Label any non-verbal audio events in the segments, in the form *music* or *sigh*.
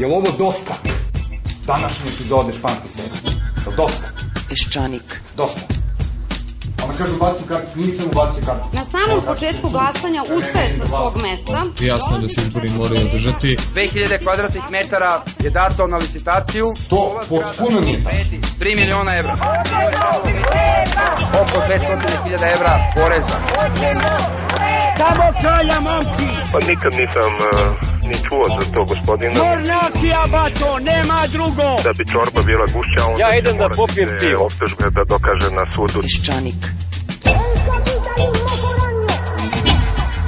Je li ovo dosta? Današnje epizode španske serije. Je li dosta? Peščanik. Dosta. Ona kaže ubacio kartu, nisam ubacio kartu. Na samom početku glasanja ustaje sa svog mesta. Jasno da se izbori moraju održati. 2000 kvadratnih metara je dato na licitaciju. To potpuno nije tako. 3 miliona evra. Oko 200.000 evra poreza. Samo kralja, momci! Pa nikad nisam uh ni čuo za to gospodina. Mornakija, bato, nema drugo. Da bi čorba bila gušća, on... Ja idem da popijem pivo. Optužbe da dokaže na sudu. Piščanik.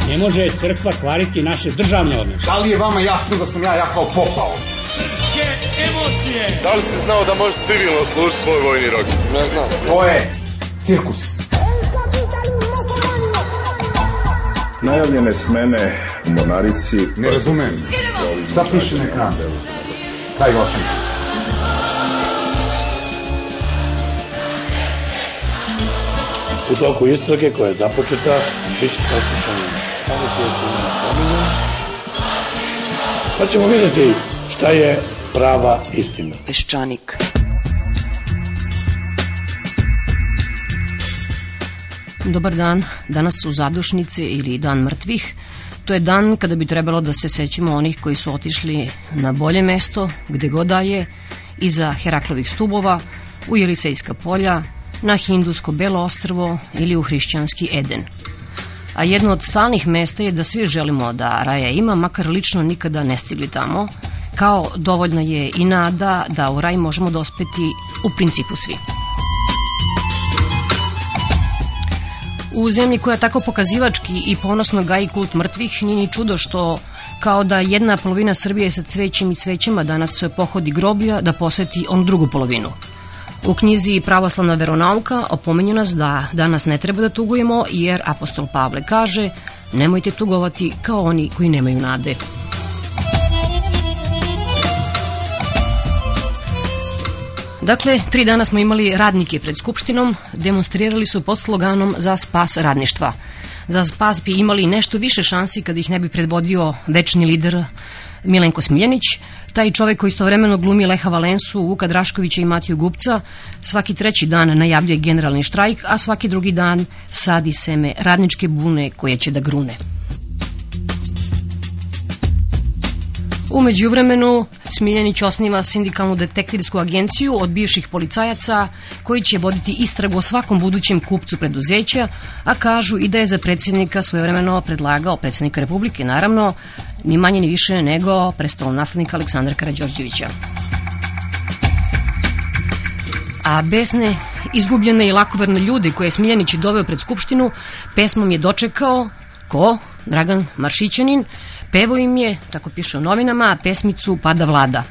Ne može crkva kvariti naše državne odnose. Da li je vama jasno da sam ja jako popao? Srpske emocije! Da li si znao da možeš civilno služiti svoj vojni rok? Ne znam. To je cirkus. Najavljene smene Monarici... Ne razumem. Šta piše na ekranu? Daj osnovu. U toku istrage koja je započeta, bit će saslušanje samo koje su nam Pa ćemo videti šta je prava istina. Peščanik. Dobar dan. Danas su zadušnice ili dan mrtvih – To je dan kada bi trebalo da se sećamo onih koji su otišli na bolje mesto, gde god da je, iza Heraklovih stubova, u Jelisejska polja, na hindusko Belo ostrvo ili u hrišćanski Eden. A jedno od stalnih mesta je da svi želimo da raja ima, makar lično nikada ne stigli tamo, kao dovoljna je i nada da u raj možemo dospeti u principu svi. U zemlji koja tako pokazivački i ponosno gaji kult mrtvih, nije ni čudo što kao da jedna polovina Srbije sa cvećim i cvećima danas pohodi groblja da poseti on drugu polovinu. U knjizi Pravoslavna veronauka opomenju nas da danas ne treba da tugujemo jer apostol Pavle kaže nemojte tugovati kao oni koji nemaju nade. Dakle, tri dana smo imali radnike pred Skupštinom, demonstrirali su pod sloganom za spas radništva. Za spas bi imali nešto više šansi kad ih ne bi predvodio večni lider Milenko Smiljanić, taj čovek koji istovremeno glumi Leha Valensu, Vuka Draškovića i Matiju Gupca, svaki treći dan najavljuje generalni štrajk, a svaki drugi dan sadi seme radničke bune koje će da grune. Umeđu vremenu, Smiljanić osniva sindikalnu detektivsku agenciju od bivših policajaca koji će voditi istragu o svakom budućem kupcu preduzeća, a kažu i da je za predsjednika svojevremeno predlagao predsjednika Republike, naravno, ni manje ni više nego prestolom naslednika Aleksandra Karađorđevića. A besne, izgubljene i lakoverne ljude koje je Smiljanić doveo pred Skupštinu, pesmom je dočekao ko? Dragan Maršićanin, Pevo im je, tako piše u novinama, pesmicu Pada vlada.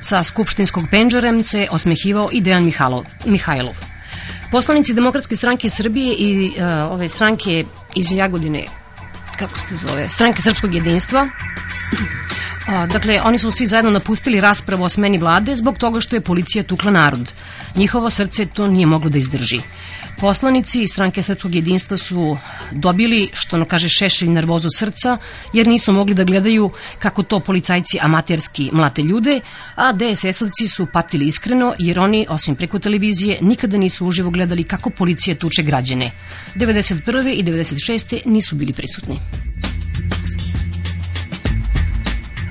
Sa skupštinskog penđerem se osmehivao i Dejan Mihalov, Mihajlov. Poslanici Demokratske stranke Srbije i uh, ove stranke iz Jagodine, kako se zove, stranke Srpskog jedinstva, Dakle, oni su svi zajedno napustili raspravu o smeni vlade zbog toga što je policija tukla narod. Njihovo srce to nije moglo da izdrži. Poslanici iz stranke Srpskog jedinstva su dobili, što ono kaže Šešelj, nervozu srca, jer nisu mogli da gledaju kako to policajci amaterski mlate ljude, a DSS-ovci su patili iskreno, jer oni, osim preko televizije, nikada nisu uživo gledali kako policija tuče građane. 91. i 96. nisu bili prisutni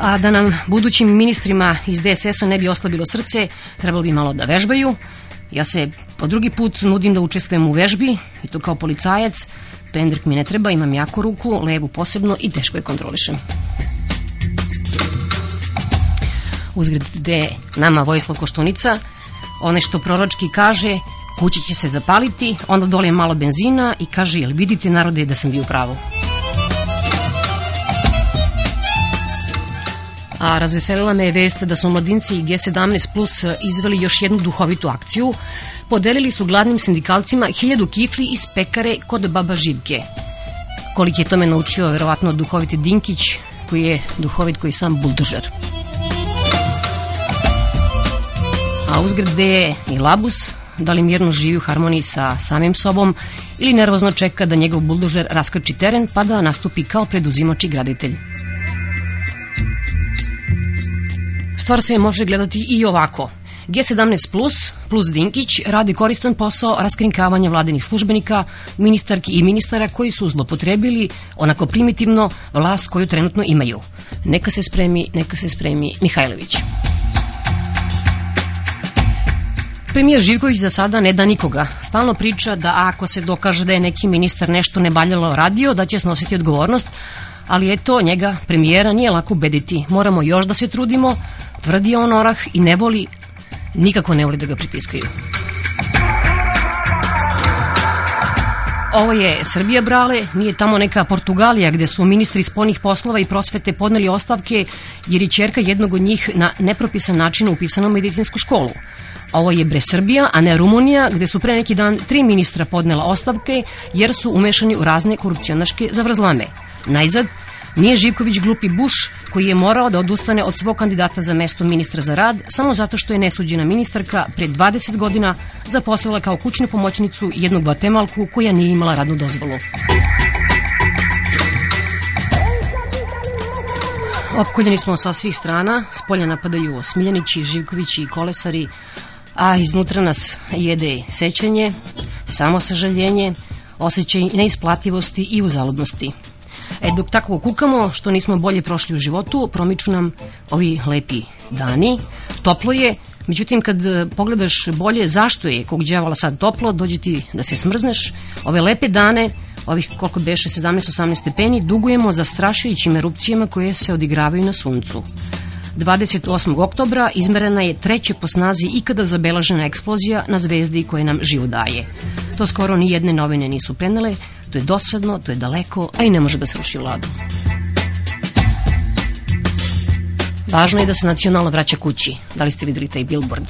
a da nam budućim ministrima iz DSS-a ne bi oslabilo srce, trebalo bi malo da vežbaju. Ja se po drugi put nudim da učestvujem u vežbi, i to kao policajac. Pendrek mi ne treba, imam jako ruku, levu posebno i teško je kontrolišem. Uzgred gde nama Vojislav Koštunica, one što proročki kaže, kući će se zapaliti, onda dole malo benzina i kaže, jel vidite narode da sam bio pravo. pravu? A razveselila me je vest da su mladinci G17 Plus izveli još jednu duhovitu akciju. Podelili su gladnim sindikalcima hiljadu kifli iz pekare kod Baba Živke. Koliki je tome naučio, verovatno, duhoviti Dinkić, koji je duhovit koji sam buldožer. A uzgred gde je i Labus, da li mirno živi u harmoniji sa samim sobom ili nervozno čeka da njegov buldožer raskrči teren pa da nastupi kao preduzimač i graditelj. Stvar se može gledati i ovako. G17 Plus plus Dinkić radi koristan posao raskrinkavanja vladinih službenika, ministarki i ministara koji su zlopotrebili, onako primitivno, vlast koju trenutno imaju. Neka se spremi, neka se spremi Mihajlović. Premijer Živković za sada ne da nikoga. Stalno priča da ako se dokaže da je neki ministar nešto nebaljalo radio, da će snositi odgovornost, ali eto, njega, premijera, nije lako ubediti. Moramo još da se trudimo, tvrdi on orah i ne voli, nikako ne voli da ga pritiskaju. Ovo je Srbija brale, nije tamo neka Portugalija gde su ministri spolnih poslova i prosvete podneli ostavke jer je čerka jednog od njih na nepropisan način upisana u medicinsku školu. Ovo je bre Srbija, a ne Rumunija, gde su pre neki dan tri ministra podnela ostavke jer su umešani u razne korupcionaške zavrzlame. Najzad, Nije Živković glupi Buš koji je morao da odustane od svog kandidata za mesto ministra za rad samo zato što je nesuđena ministarka pre 20 godina zaposlila kao kućnu pomoćnicu jednu Gvatemalku koja nije imala radnu dozvolu. Opkoljeni smo sa svih strana, s polja napadaju Osmiljanići, Živkovići i Kolesari, a iznutra nas jede sećanje, samosažaljenje, osjećaj neisplativosti i uzaludnosti. E, dok tako kukamo što nismo bolje prošli u životu, promiču nam ovi lepi dani. Toplo je, međutim kad e, pogledaš bolje zašto je kog djevala sad toplo, dođe ti da se smrzneš. Ove lepe dane, ovih koliko beše 17-18 stepeni, dugujemo zastrašujućim erupcijama koje se odigravaju na suncu. 28. oktobra izmerena je treća po snazi ikada zabelažena eksplozija na zvezdi koje nam život daje. To skoro ni jedne novine nisu prenele, to je dosadno, to je daleko, a i ne može da se ruši vladu. Važno je da se nacionalno vraća kući. Da li ste videli taj billboard?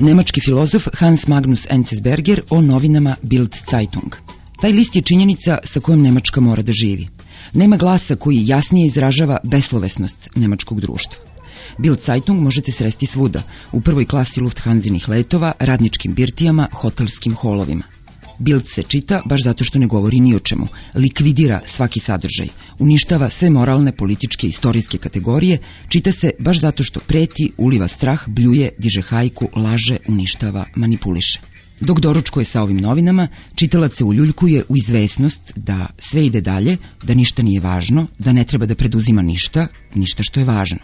Nemački filozof Hans Magnus Enzensberger o novinama Bild Zeitung. Taj list je činjenica sa kojom Nemačka mora da živi. Nema glasa koji jasnije izražava beslovesnost nemačkog društva. Bild Zeitung možete sresti svuda, u prvoj klasi Lufthansinih letova, radničkim birtijama, hotelskim holovima. Bild se čita baš zato što ne govori ni o čemu, likvidira svaki sadržaj, uništava sve moralne, političke, istorijske kategorije, čita se baš zato što preti, uliva strah, bljuje, diže hajku, laže, uništava, manipuliše. Dok je sa ovim novinama, čitalac se uljuljkuje u izvesnost da sve ide dalje, da ništa nije važno, da ne treba da preduzima ništa, ništa što je važno.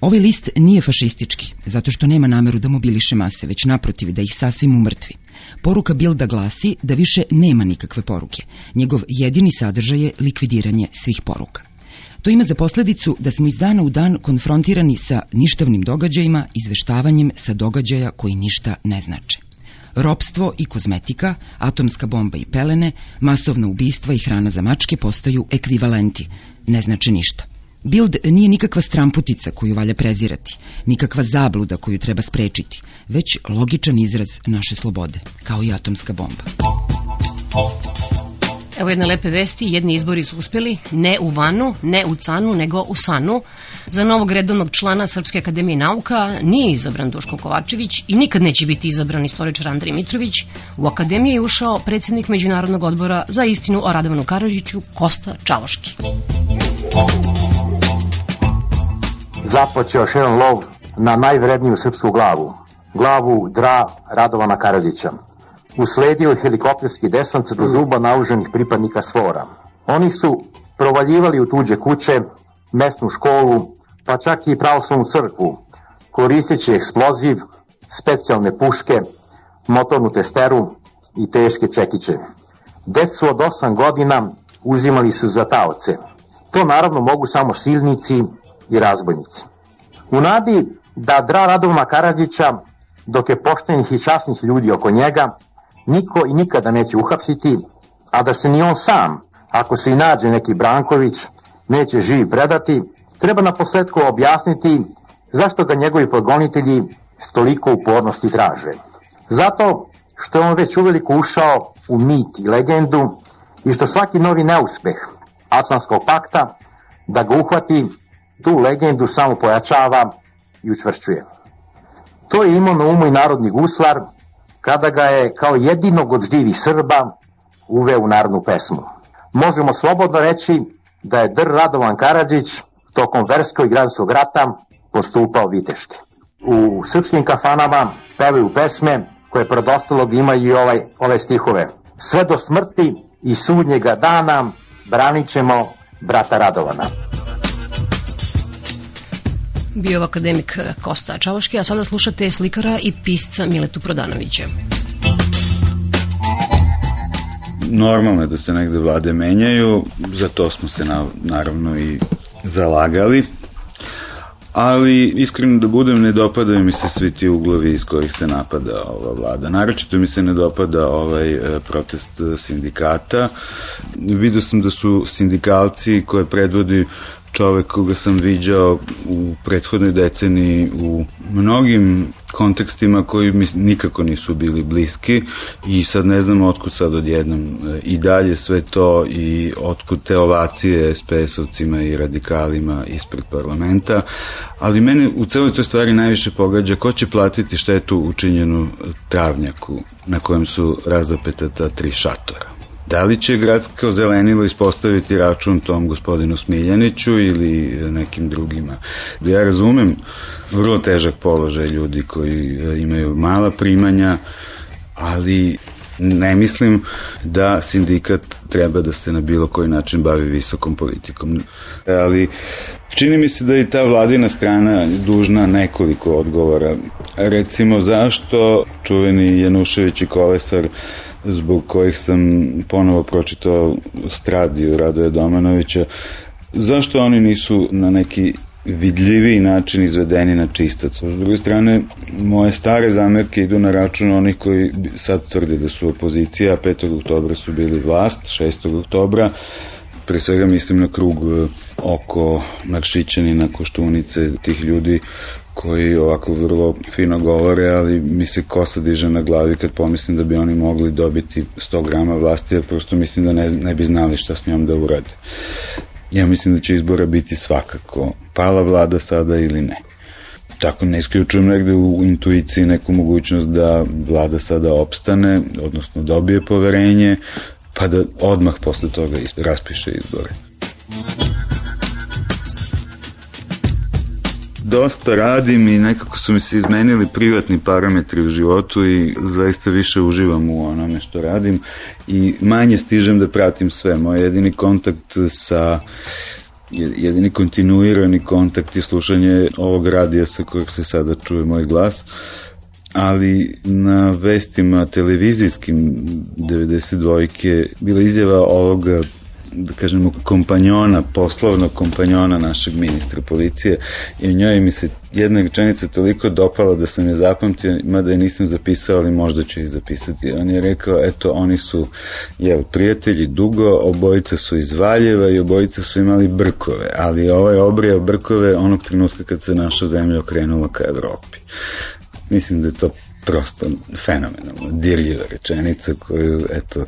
Ovaj list nije fašistički, zato što nema nameru da mobiliše mase, već naprotiv da ih sasvim umrtvi. Poruka Bilda glasi da više nema nikakve poruke. Njegov jedini sadržaj je likvidiranje svih poruka. To ima za posledicu da smo iz dana u dan konfrontirani sa ništavnim događajima, izveštavanjem sa događaja koji ništa ne znače. Ropstvo i kozmetika, atomska bomba i pelene, masovna ubistva i hrana za mačke postaju ekvivalenti. Ne znače ništa. Bild nije nikakva stramputica koju valja prezirati, nikakva zabluda koju treba sprečiti, već logičan izraz naše slobode, kao i atomska bomba. Evo jedne lepe vesti, jedni izbori su uspjeli, ne u Vanu, ne u Canu, nego u Sanu. Za novog redovnog člana Srpske akademije nauka nije izabran Duško Kovačević i nikad neće biti izabran istoričar Andrej Mitrović. U akademiju je ušao predsednik Međunarodnog odbora za istinu o Radovanu Karadžiću, Kosta Čavoški započeo jedan lov na najvredniju srpsku glavu, glavu Dra Radovana Karadžića. Usledio je helikopterski desant do zuba nauženih pripadnika svora. Oni su provaljivali u tuđe kuće, mesnu školu, pa čak i pravoslavnu crkvu, koristeći eksploziv, specijalne puške, motornu testeru i teške čekiće. Decu od 8 godina uzimali su za taoce. To naravno mogu samo silnici, i razbojnici. U nadi da dra Radovma Karadžića, dok je poštenih i časnih ljudi oko njega, niko i nikada neće uhapsiti, a da se ni on sam, ako se i nađe neki Branković, neće živi predati, treba na posledku objasniti zašto ga njegovi progonitelji stoliko upornosti traže. Zato što je on već uveliko ušao u mit i legendu i što svaki novi neuspeh Atlanskog pakta da ga uhvati tu legendu samo pojačava i učvršćuje. To je imao na umu i narodni guslar kada ga je kao jedinog od živih Srba uveo u narodnu pesmu. Možemo slobodno reći da je Dr. Radovan Karadžić tokom verskog i granskog rata postupao viteški. U srpskim kafanama pevaju pesme koje pred ostalog imaju i ovaj, ove stihove. Sve do smrti i sudnjega dana branit ćemo brata Radovana bio akademik eh, Kosta Čavoški, a sada slušate slikara i pisca Miletu Prodanovića. Normalno je da se negde vlade menjaju, za to smo se na, naravno i zalagali, ali iskreno da budem, ne dopadaju mi se svi ti uglovi iz kojih se napada ova vlada. Naročito mi se ne dopada ovaj eh, protest eh, sindikata. Vidio sam da su sindikalci koje predvodi čovek koga sam viđao u prethodnoj deceniji u mnogim kontekstima koji mi nikako nisu bili bliski i sad ne znam otkud sad odjednom e, i dalje sve to i otkud te ovacije SPS-ovcima i radikalima ispred parlamenta, ali mene u celoj toj stvari najviše pogađa ko će platiti štetu učinjenu travnjaku na kojem su razapeta ta tri šatora. Da li će gradsko zelenilo ispostaviti račun tom gospodinu Smiljaniću ili nekim drugima? Da ja razumem vrlo težak položaj ljudi koji e, imaju mala primanja, ali ne mislim da sindikat treba da se na bilo koji način bavi visokom politikom. E, ali čini mi se da i ta vladina strana dužna nekoliko odgovora. Recimo zašto čuveni Janušević i Kolesar zbog kojih sam ponovo pročitao Stradiju Radoja Domanovića, zašto oni nisu na neki vidljivi način izvedeni na čistac. S druge strane, moje stare zamerke idu na račun onih koji sad tvrde da su opozicija, 5. oktobra su bili vlast, 6. oktobra, pre svega mislim na krug e, oko Maršićanina, Koštunice, tih ljudi koji ovako vrlo fino govore, ali mi se kosa diže na glavi kad pomislim da bi oni mogli dobiti 100 grama vlasti, jer prosto mislim da ne, ne bi znali šta s njom da urade. Ja mislim da će izbora biti svakako pala vlada sada ili ne. Tako ne isključujem negde u intuiciji neku mogućnost da vlada sada opstane, odnosno dobije poverenje, pa da odmah posle toga raspiše izbore. Thank dosta radim i nekako su mi se izmenili privatni parametri u životu i zaista više uživam u onome što radim i manje stižem da pratim sve. Moj jedini kontakt sa jedini kontinuirani kontakt i slušanje ovog radija sa kojeg se sada čuje moj glas ali na vestima televizijskim 92-ke bila izjava ovog da kažemo, kompanjona, poslovnog kompanjona našeg ministra policije i u njoj mi se jedna rečenica toliko dopala da sam je zapamtio, mada je nisam zapisao, ali možda ću ih zapisati. On je rekao, eto, oni su jel, prijatelji dugo, obojica su iz Valjeva i obojica su imali brkove, ali ovaj obrijao brkove onog trenutka kad se naša zemlja okrenula ka Evropi. Mislim da je to prosto fenomenalno, dirljiva rečenica koju, eto,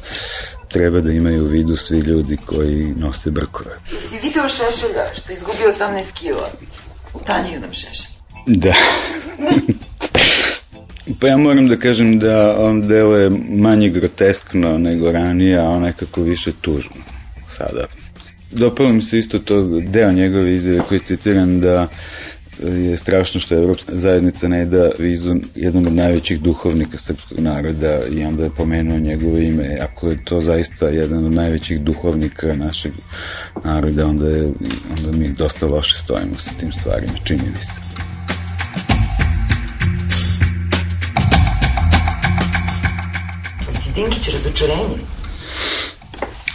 treba da imaju u vidu svi ljudi koji nose brkove. Jesi video Šešelja što izgubio 18 kila? Utanjio nam Šešelj. Da. Pa ja moram da kažem da on deluje manje groteskno nego ranije, a nekako više tužno sada. Dopalo mi se isto to deo njegove izjave koji citiram da uh, je strašno što Evropska zajednica ne da vizu jednom od najvećih duhovnika srpskog naroda i onda je pomenuo njegovo ime. Ako je to zaista jedan od najvećih duhovnika našeg naroda, onda, je, onda mi dosta loše stojimo sa tim stvarima, čini mi se. Dinkić razočarenje?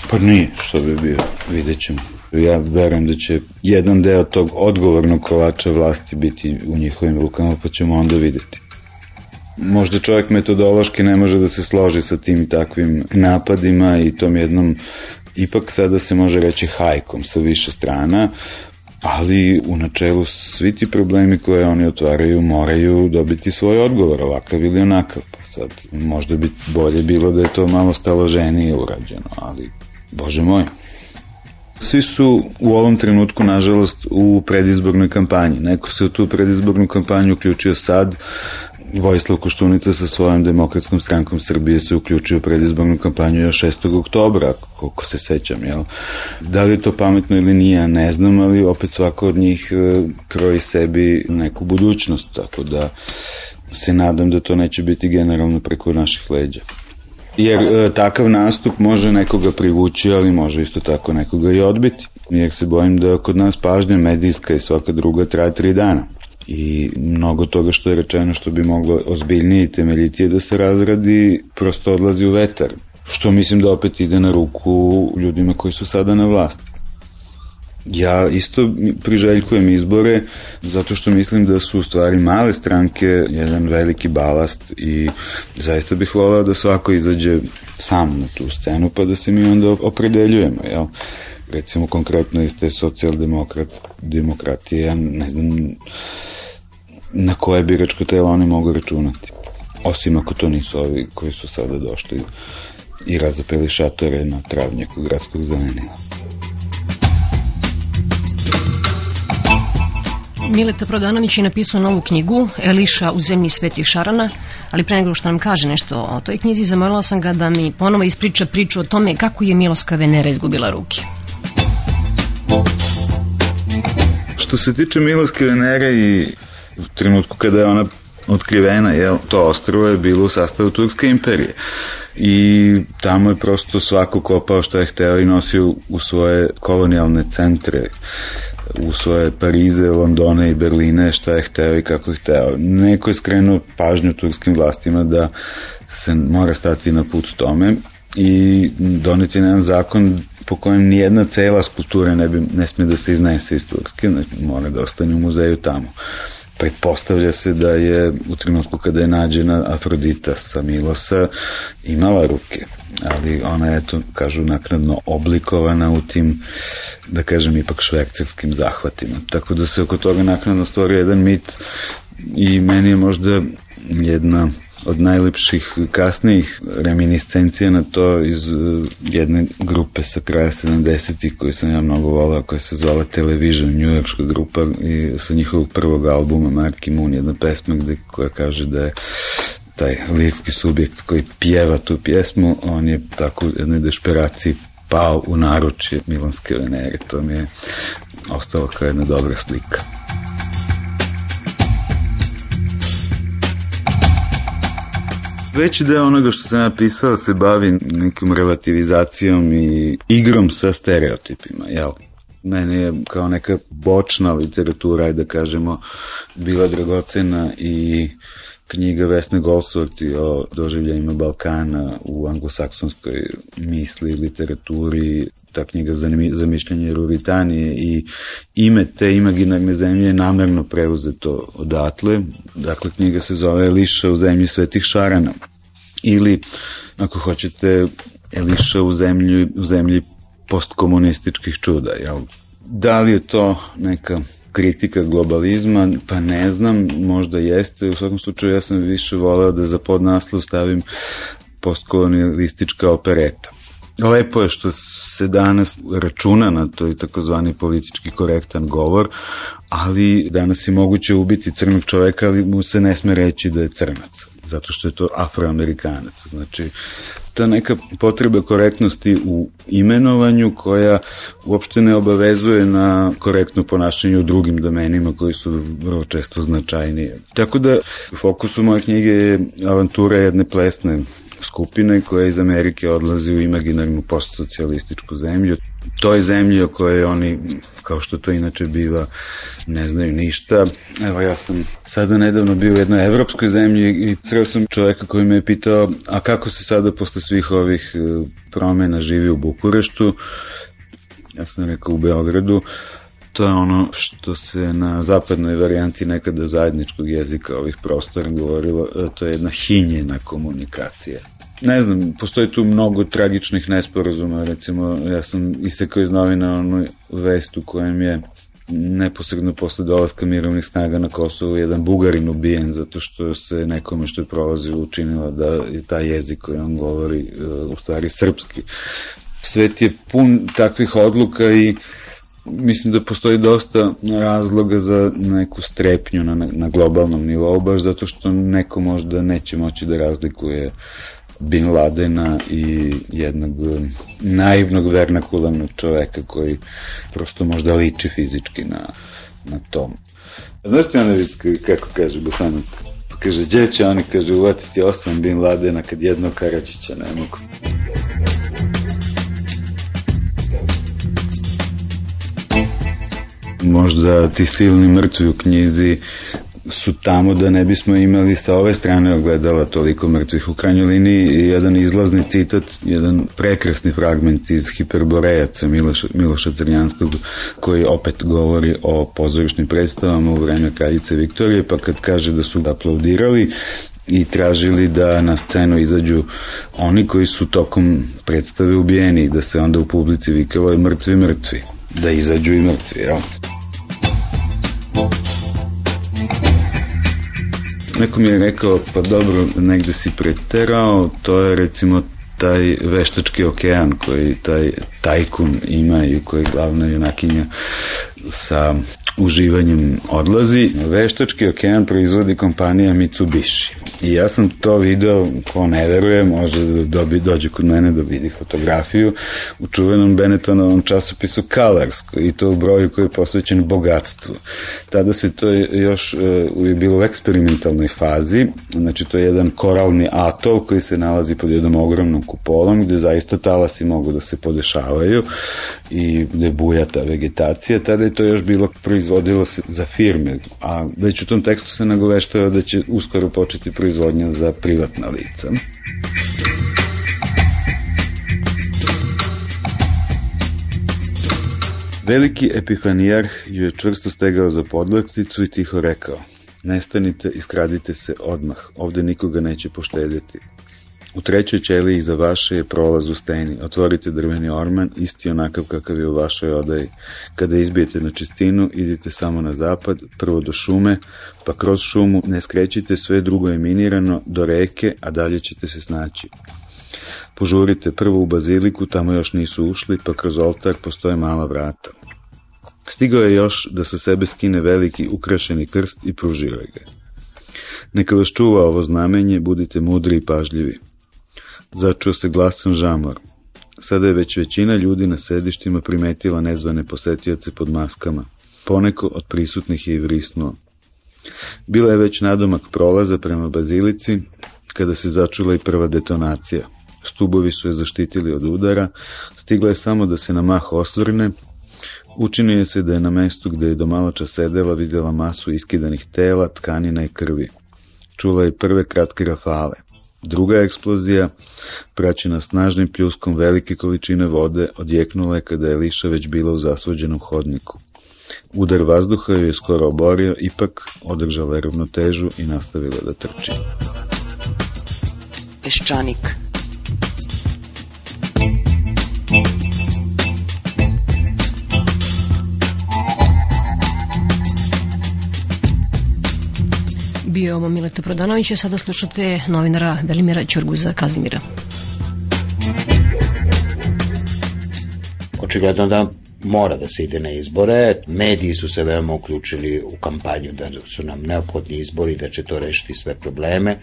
Pa nije, što bi bio, vidjet ćemo. Ja verujem da će jedan deo tog odgovornog kolača vlasti biti u njihovim rukama, pa ćemo onda videti. Možda čovjek metodološki ne može da se složi sa tim takvim napadima i tom jednom, ipak sada se može reći hajkom sa više strana, ali u načelu svi ti problemi koje oni otvaraju moraju dobiti svoj odgovor ovakav ili onakav pa sad možda bi bolje bilo da je to malo staloženije urađeno ali bože moj svi su u ovom trenutku, nažalost, u predizbornoj kampanji. Neko se u tu predizbornu kampanju uključio sad, Vojislav Koštunica sa svojom demokratskom strankom Srbije se uključio u predizbornu kampanju još 6. oktobra, koliko se sećam, jel? Da li je to pametno ili nije, ne znam, ali opet svako od njih e, kroji sebi neku budućnost, tako da se nadam da to neće biti generalno preko naših leđa. Jer e, takav nastup može nekoga privući, ali može isto tako nekoga i odbiti. Jer se bojim da kod nas pažnja medijska i svaka druga traje tri dana. I mnogo toga što je rečeno što bi moglo ozbiljnije i temeljitije da se razradi, prosto odlazi u vetar. Što mislim da opet ide na ruku ljudima koji su sada na vlasti. Ja isto priželjkujem izbore zato što mislim da su u stvari male stranke jedan veliki balast i zaista bih volao da svako izađe sam na tu scenu pa da se mi onda opredeljujemo, jel? Recimo konkretno iz te socijaldemokratije, ja ne znam na koje biračko telo oni mogu računati. Osim ako to nisu ovi koji su sada došli i razapeli šatore na travnjaku gradskog zelenila. Mileta Prodanović je napisao novu knjigu Eliša u zemlji svetih šarana, ali pre nego što nam kaže nešto o toj knjizi, zamolila sam ga da mi ponovo ispriča priču o tome kako je Miloska Venera izgubila ruke. Što se tiče Miloske Venere i u trenutku kada je ona otkrivena, jel, to ostrovo je bilo u sastavu Turske imperije. Uh, i tamo je prosto svako kopao što je hteo i nosio u svoje kolonijalne centre u svoje Parize, Londone i Berline šta je hteo i kako je hteo. Neko je skrenuo pažnju turskim vlastima da se mora stati na put tome i doneti jedan zakon po kojem nijedna cela skulptura ne, bi, ne sme da se iznese iz Turske, znači mora da ostane u muzeju tamo pretpostavlja se da je u trenutku kada je nađena Afrodita sa Milosa imala ruke, ali ona je to, kažu, naknadno oblikovana u tim, da kažem, ipak švercerskim zahvatima. Tako da se oko toga naknadno stvorio jedan mit i meni je možda jedna od najlepših kasnijih reminiscencija na to iz e, jedne grupe sa kraja 70-ih koju sam ja mnogo volao, koja se zvala Television, New njujorkska grupa i sa njihovog prvog albuma Marky Moon, jedna pesma gde, koja kaže da je taj lirski subjekt koji pjeva tu pjesmu, on je tako u jednoj dešperaciji pao u naručje Milanske Venere. To mi je ostalo kao jedna dobra slika. Veći deo onoga što sam napisao se bavi nekom relativizacijom i igrom sa stereotipima, jel? meni je kao neka bočna literatura, da kažemo, bila dragocena i knjiga Vesne Golsvorti o doživljajima Balkana u anglosaksonskoj misli, literaturi, ta knjiga za, za mišljenje Ruritanije i ime te imaginarne zemlje je namerno preuzeto odatle. Dakle, knjiga se zove Eliša u zemlji svetih šarana ili, ako hoćete, Eliša u zemlji, u zemlji postkomunističkih čuda. Jel? Da li je to neka kritika globalizma, pa ne znam, možda jeste, u svakom slučaju ja sam više voleo da za podnaslov stavim postkolonialistička opereta. Lepo je što se danas računa na to i takozvani politički korektan govor, ali danas je moguće ubiti crnog čoveka, ali mu se ne sme reći da je crnac zato što je to afroamerikanac. Znači, ta neka potreba korektnosti u imenovanju koja uopšte ne obavezuje na korektno ponašanje u drugim domenima koji su vrlo često značajnije. Tako da fokus u moje knjige je avantura jedne plesne skupine i koja iz Amerike odlazi u imaginarnu postsocijalističku zemlju. To je zemlja o kojoj oni, kao što to inače biva, ne znaju ništa. Evo ja sam sada nedavno bio u jednoj evropskoj zemlji i sreo sam čoveka koji me je pitao a kako se sada posle svih ovih e, promena živi u Bukureštu? Ja sam rekao u Beogradu to je ono što se na zapadnoj varijanti nekada zajedničkog jezika ovih prostora govorilo, e, to je jedna hinjena komunikacija ne znam, postoji tu mnogo tragičnih nesporazuma, recimo, ja sam isekao iz novina onu vestu kojem je neposredno posle dolaska mirovnih snaga na Kosovo jedan bugarin ubijen zato što se nekome što je prolazio učinila da je taj jezik koji on govori eh, u stvari srpski. Svet je pun takvih odluka i mislim da postoji dosta razloga za neku strepnju na, na globalnom nivou, baš zato što neko možda neće moći da razlikuje Bin Ladena i jednog eh, naivnog vernakularnog čoveka koji prosto možda liči fizički na, na tom. Znaš ti ono, kako kaže Bosanac, pa kaže, gdje će oni, kaže, uvatiti osam Bin Ladena kad jednog Karadžića ne mogu. možda ti silni mrtvi u knjizi su tamo da ne bismo imali sa ove strane ogledala toliko mrtvih. U krajnjoj liniji jedan izlazni citat, jedan prekrasni fragment iz Hiperborejaca Miloša, Miloša Crnjanskog koji opet govori o pozorišnim predstavama u vreme kraljice Viktorije, pa kad kaže da su aplaudirali i tražili da na scenu izađu oni koji su tokom predstave ubijeni, da se onda u publici vikalo je mrtvi mrtvi, da izađu i mrtvi, jel? Ja. Neko mi je rekao, pa dobro, negde si preterao, to je recimo taj veštački okean koji taj tajkun ima i u kojoj glavna junakinja sa uživanjem odlazi. Veštački okean proizvodi kompanija Mitsubishi. I ja sam to video, ko ne veruje, može da dobi, dođe kod mene da vidi fotografiju u čuvenom Benetonovom časopisu Colors, i to u broju koji je posvećen bogatstvu. Tada se to još e, je bilo u eksperimentalnoj fazi, znači to je jedan koralni atol koji se nalazi pod jednom ogromnom kupolom gde zaista talasi mogu da se podešavaju i gde buja ta vegetacija. Tada je to još bilo proizvodno proizvodilo se za firme, a već u tom tekstu se nagoveštava da će uskoro početi proizvodnja za privatna lica. Veliki epifanijar ju je čvrsto stegao za podlakticu i tiho rekao Nestanite i skradite se odmah, ovde nikoga neće poštedeti. U trećoj ćeliji iza vaše je prolaz u steni. Otvorite drveni orman, isti onakav kakav je u vašoj odaji. Kada izbijete na čistinu, idite samo na zapad, prvo do šume, pa kroz šumu, ne skrećite, sve drugo je minirano, do reke, a dalje ćete se snaći. Požurite prvo u baziliku, tamo još nisu ušli, pa kroz oltar postoje mala vrata. Stigao je još da sa sebe skine veliki ukrašeni krst i pružio ga. Neka vas čuva ovo znamenje, budite mudri i pažljivi. Začuo se glasan žamor. Sada je već većina ljudi na sedištima primetila nezvane posetioce pod maskama. Poneko od prisutnih je i vrisnuo. Bila je već nadomak prolaza prema bazilici, kada se začula i prva detonacija. Stubovi su je zaštitili od udara, stigla je samo da se na mah osvrne, učinio se da je na mestu gde je domalača sedela videla masu iskidanih tela, tkanina i krvi. Čula je prve kratke rafale – Druga eksplozija, praćena snažnim pljuskom velike količine vode, odjeknula je kada je Liša već bila u zasvođenom hodniku. Udar vazduha joj je skoro oborio, ipak održala je ravnotežu i nastavila da trči. Peščanik Thank Bio je Mileto Prodanović, a sada slušate novinara Velimira Ćurguza Kazimira. Očigledno da mora da se ide na izbore. Mediji su se veoma uključili u kampanju da su nam neophodni izbori, da će to rešiti sve probleme.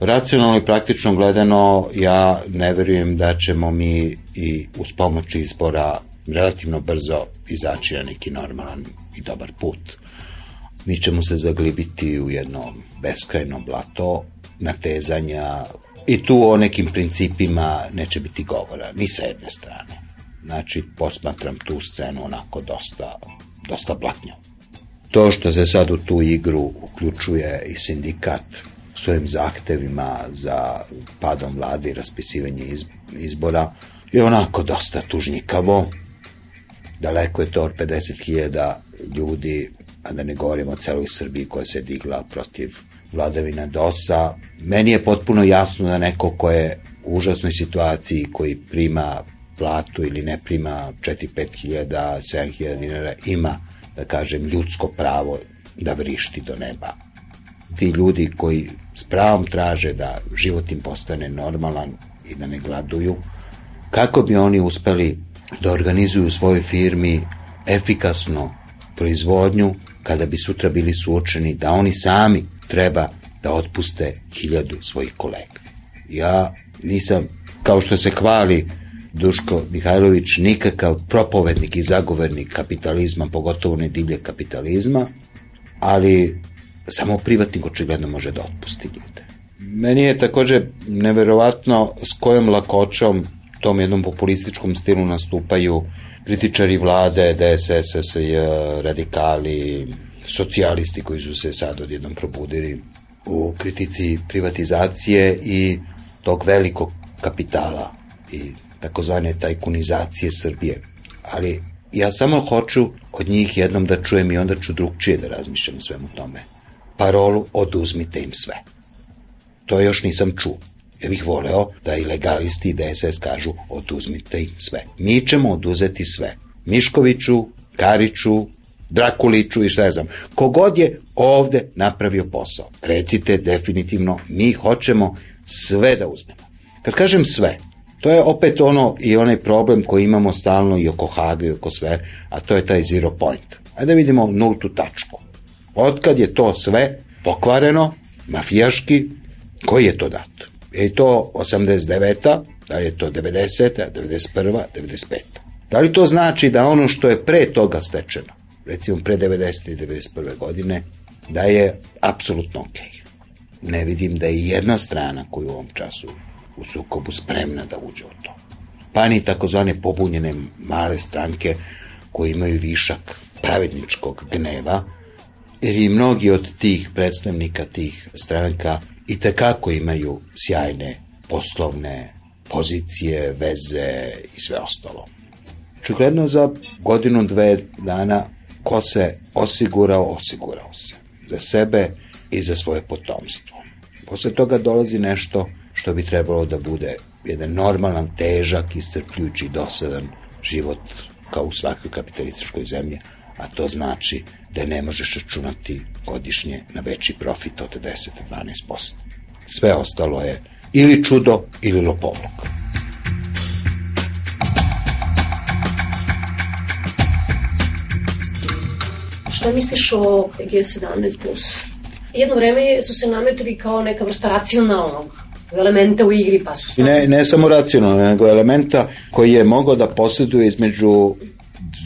Racionalno i praktično gledano, ja ne verujem da ćemo mi i uz pomoć izbora relativno brzo izaći na neki normalan i dobar put mi ćemo se zaglibiti u jedno beskrajno blato natezanja i tu o nekim principima neće biti govora, ni sa jedne strane. Znači, posmatram tu scenu onako dosta, dosta blatnja. To što se sad u tu igru uključuje i sindikat svojim zahtevima za padom vlade i raspisivanje izbora je onako dosta tužnjikavo. Daleko je to od 50.000 ljudi a da ne govorimo o celoj Srbiji koja se digla protiv vladavina DOS-a. Meni je potpuno jasno da neko ko je u užasnoj situaciji, koji prima platu ili ne prima 4-5 hiljada, 7 hiljada dinara, ima, da kažem, ljudsko pravo da vrišti do neba. Ti ljudi koji s pravom traže da život im postane normalan i da ne gladuju, kako bi oni uspeli da organizuju u svojoj firmi efikasno proizvodnju kada bi sutra bili suočeni da oni sami treba da otpuste hiljadu svojih kolega. Ja nisam, kao što se hvali Duško Mihajlović, nikakav propovednik i zagovernik kapitalizma, pogotovo ne divlje kapitalizma, ali samo privatnik očigledno može da otpusti ljude. Meni je takođe neverovatno s kojom lakoćom tom jednom populističkom stilu nastupaju Kritičari vlade, DSS, SSJ, radikali, socijalisti koji su se sad odjednom probudili u kritici privatizacije i tog velikog kapitala i takozvane tajkunizacije Srbije. Ali ja samo hoću od njih jednom da čujem i onda ću drugčije da razmišljam o svemu tome. Parolu oduzmite im sve. To još nisam čuo. Ja bih voleo da i legalisti i DSS kažu oduzmite im sve. Mi ćemo oduzeti sve. Miškoviću, Kariću, Drakuliću i šta ja znam. Kogod je ovde napravio posao. Recite definitivno, mi hoćemo sve da uzmemo. Kad kažem sve, to je opet ono i onaj problem koji imamo stalno i oko Haga i oko sve, a to je taj zero point. Ajde da vidimo nultu tačku. Otkad je to sve pokvareno, mafijaški, koji je to dato? E da je to 89. da je to 90. 91. 95. Da li to znači da ono što je pre toga stečeno, recimo pre 90. i 91. godine, da je apsolutno okej? Okay? ne vidim da je jedna strana koja u ovom času u sukobu spremna da uđe u to. Pa ni takozvane pobunjene male stranke koje imaju višak pravedničkog gneva, jer i mnogi od tih predstavnika tih stranka i tekako imaju sjajne poslovne pozicije, veze i sve ostalo. Očigledno za godinu, dve dana ko se osigurao, osigurao se. Za sebe i za svoje potomstvo. Posle toga dolazi nešto što bi trebalo da bude jedan normalan, težak, iscrpljujući, dosadan život kao u svakoj kapitalističkoj zemlji, a to znači da ne možeš računati godišnje na veći profit od 10-12%. Sve ostalo je ili čudo ili lopovluk. Šta misliš o G17+. Plus? Jedno vreme su se nametili kao neka vrsta racionalnog elementa u igri pa su stvarni. Ne, ne samo racionalno, nego elementa koji je mogao da posjeduje između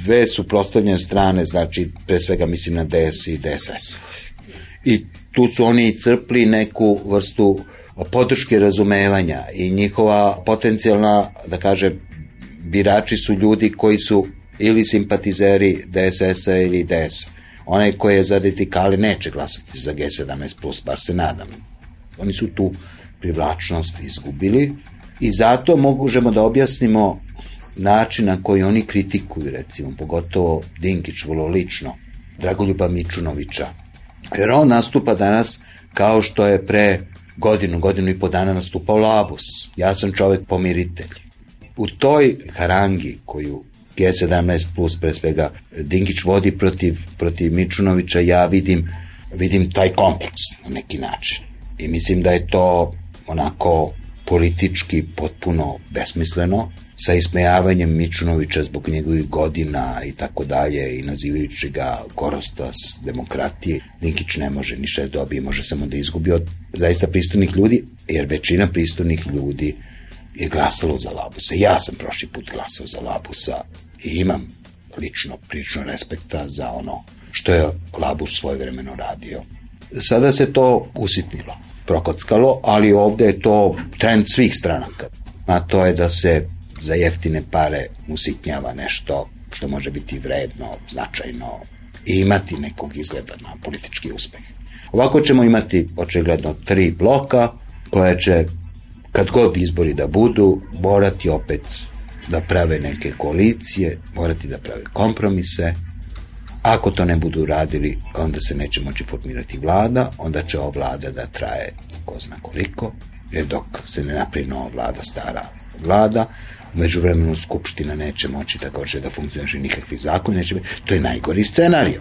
dve suprostavljene strane, znači pre svega mislim na DS i DSS. I tu su oni crpli neku vrstu podrške razumevanja i njihova potencijalna, da kažem, birači su ljudi koji su ili simpatizeri DSS-a ili DS-a. Onaj koji je za radikale neće glasati za G17+, bar se nadam. Oni su tu privlačnost izgubili i zato možemo da objasnimo način na koji oni kritikuju, recimo, pogotovo Dinkić vrlo lično, Dragoljuba Mičunovića. Jer on nastupa danas kao što je pre godinu, godinu i po dana nastupao Labus. Ja sam čovek pomiritelj. U toj harangi koju G17 plus pre svega Dinkić vodi protiv, protiv Mičunovića, ja vidim, vidim taj kompleks na neki način. I mislim da je to onako politički potpuno besmisleno, sa ismejavanjem Mičunovića zbog njegovih godina i tako dalje i nazivajući ga korostas demokratije. Nikić ne može ništa da dobije, može samo da izgubi od zaista pristojnih ljudi, jer većina pristojnih ljudi je glasalo za Labusa. Ja sam prošli put glasao za Labusa i imam lično prilično respekta za ono što je Labus svoje vremeno radio. Sada se to usitnilo, prokockalo, ali ovde je to trend svih stranaka. A to je da se za jeftine pare usitnjava nešto što može biti vredno, značajno i imati nekog izgleda na politički uspeh. Ovako ćemo imati očigledno tri bloka koje će kad god izbori da budu morati opet da prave neke koalicije, morati da prave kompromise. Ako to ne budu radili, onda se neće moći formirati vlada, onda će ova vlada da traje ko zna koliko, jer dok se ne napravi nova vlada, stara vlada, među vremenu skupština neće moći takođe da, da funkcioniše nikakvi zakon, neće biti. To je najgori scenariju.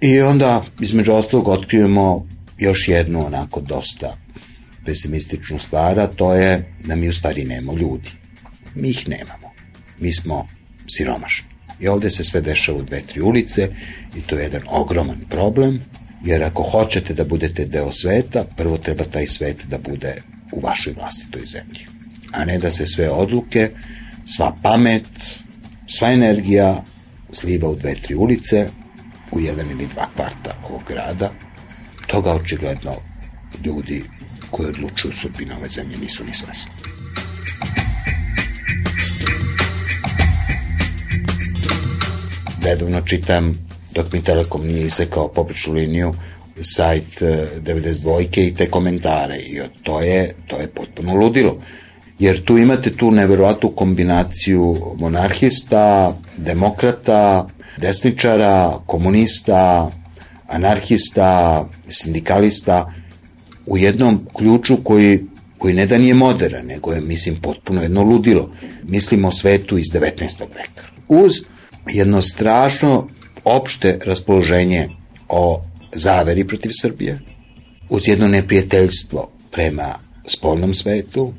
I onda, između ostalog, otkrivamo još jednu onako dosta pesimističnu stvar, a to je da mi u stvari nemamo ljudi. Mi ih nemamo. Mi smo siromašni. I ovde se sve dešava u dve, tri ulice i to je jedan ogroman problem, jer ako hoćete da budete deo sveta, prvo treba taj svet da bude u vašoj vlastitoj zemlji a ne da se sve odluke sva pamet, sva energija sliva u dve, tri ulice, u jedan ili dva kvarta ovog grada. Toga očigledno ljudi koji odlučuju sudbina ove zemlje nisu ni svesni. Redovno čitam dok mi Telekom nije isekao popričnu liniju sajt 92-ke eh, i te komentare i to je, to je potpuno ludilo jer tu imate tu neverovatnu kombinaciju monarhista, demokrata, desničara, komunista, anarhista, sindikalista u jednom ključu koji koji ne da nije moderan, nego je, mislim, potpuno jedno ludilo. Mislimo o svetu iz 19. veka. Uz jedno strašno opšte raspoloženje o zaveri protiv Srbije, uz jedno neprijateljstvo prema spolnom svetu,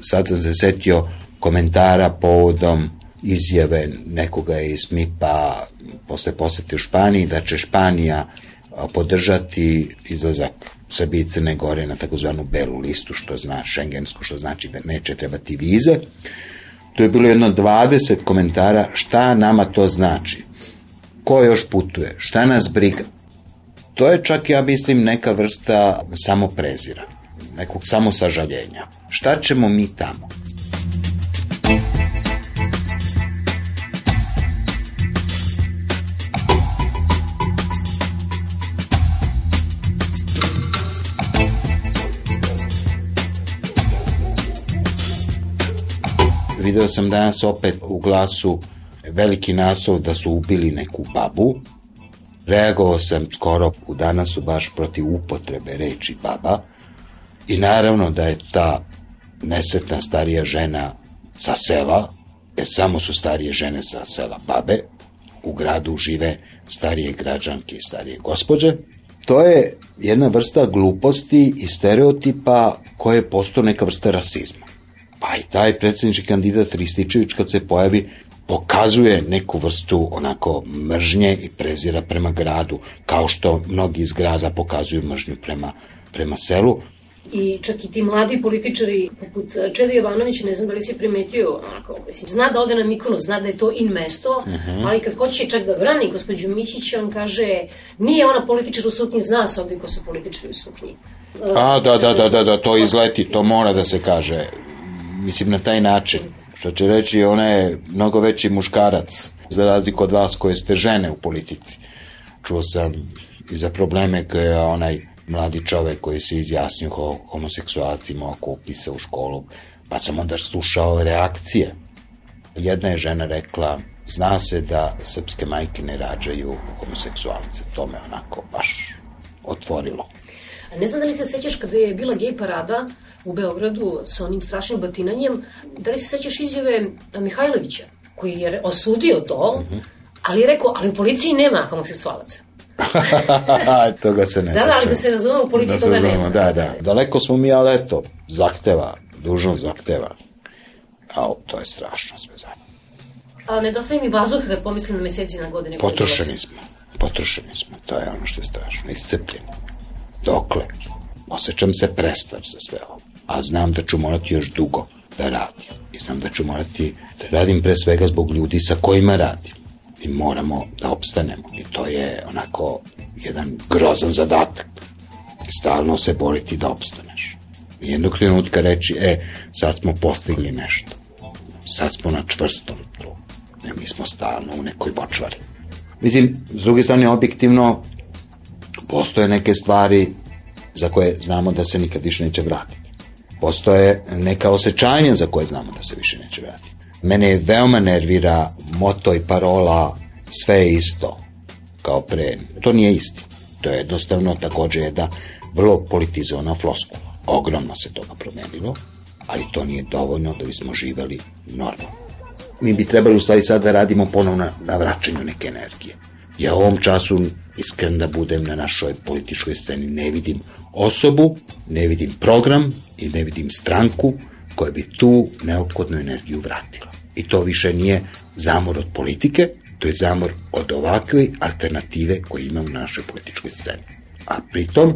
sad sam se setio komentara povodom izjave nekoga iz MIPA posle posete u Španiji da će Španija podržati izlazak Srbije i Crne Gore na takozvanu belu listu, što zna šengensku, što znači da neće trebati vize. To je bilo jedno 20 komentara šta nama to znači, ko još putuje, šta nas briga. To je čak, ja mislim, neka vrsta samoprezira nekog samosažaljenja. Šta ćemo mi tamo? Video sam danas opet u glasu veliki naslov da su ubili neku babu. Reagovao sam skoro u danasu baš protiv upotrebe reči baba, I naravno da je ta nesretna starija žena sa sela, jer samo su starije žene sa sela babe, u gradu žive starije građanke i starije gospođe. To je jedna vrsta gluposti i stereotipa koje je postao neka vrsta rasizma. Pa i taj predsednički kandidat Rističević kad se pojavi pokazuje neku vrstu onako mržnje i prezira prema gradu, kao što mnogi iz grada pokazuju mržnju prema, prema selu, i čak i ti mladi političari poput eh, Čeda Jovanovića, ne znam da li si primetio, onako, mislim, zna da ode na Mikonos, zna da je to in mesto, uh mhm. -huh. ali kad hoće čak da brani gospođu Mićića, on kaže, nije ona političar u suknji, zna se ovde ko su političari u suknji. A, pa, eh, da, da, da, da, da, to izleti, to mora da se kaže. Mislim, na taj način. Što će reći, ona je mnogo veći muškarac, za razliku od vas koje ste žene u politici. Čuo sam i za probleme koje je onaj mladi čovek koji se izjasnio o homoseksualcima oko upisa u školu, pa sam onda slušao reakcije. Jedna je žena rekla, zna se da srpske majke ne rađaju homoseksualce. To me onako baš otvorilo. Ne znam da li se sećaš kada je bila gej parada u Beogradu sa onim strašnim batinanjem, da li se sećaš izjave Mihajlovića, koji je osudio to, mm -hmm. ali je rekao, ali u policiji nema homoseksualaca. *laughs* toga se ne Da, da, ali da se razumemo, u policiji da toga nema. Da, da. Daleko smo mi, ali eto, zahteva, dužno zahteva. A to je strašno sve zajedno. A nedostaje mi vazduha kad pomislim na meseci na godine. Potrošeni smo. Potrošeni smo. To je ono što je strašno. Iscrpljeni. Dokle? Osećam se prestav sa sve ovo. A znam da ću morati još dugo da radim. I znam da ću morati da radim pre svega zbog ljudi sa kojima radim i moramo da opstanemo i to je onako jedan grozan zadatak stalno se boriti da opstaneš I jednog trenutka reći e sad smo postigli nešto sad smo na čvrstom tu ne, mi smo stalno u nekoj bočvari mislim, s druge strane objektivno postoje neke stvari za koje znamo da se nikad više neće vratiti postoje neka osjećanja za koje znamo da se više neće vratiti Mene veoma nervira moto i parola sve je isto kao pre. To nije isti. To je jednostavno takođe jedna vrlo politizovana floskula. Ogromno se toga promenilo, ali to nije dovoljno da bismo živeli normalno. Mi bi trebali u stvari sad da radimo ponovno na vraćanju neke energije. Ja u ovom času, iskren da budem na našoj političkoj sceni, ne vidim osobu, ne vidim program i ne vidim stranku, koje bi tu neophodnu energiju vratila. I to više nije zamor od politike, to je zamor od ovakve alternative koje imamo u našoj političkoj sceni. A pritom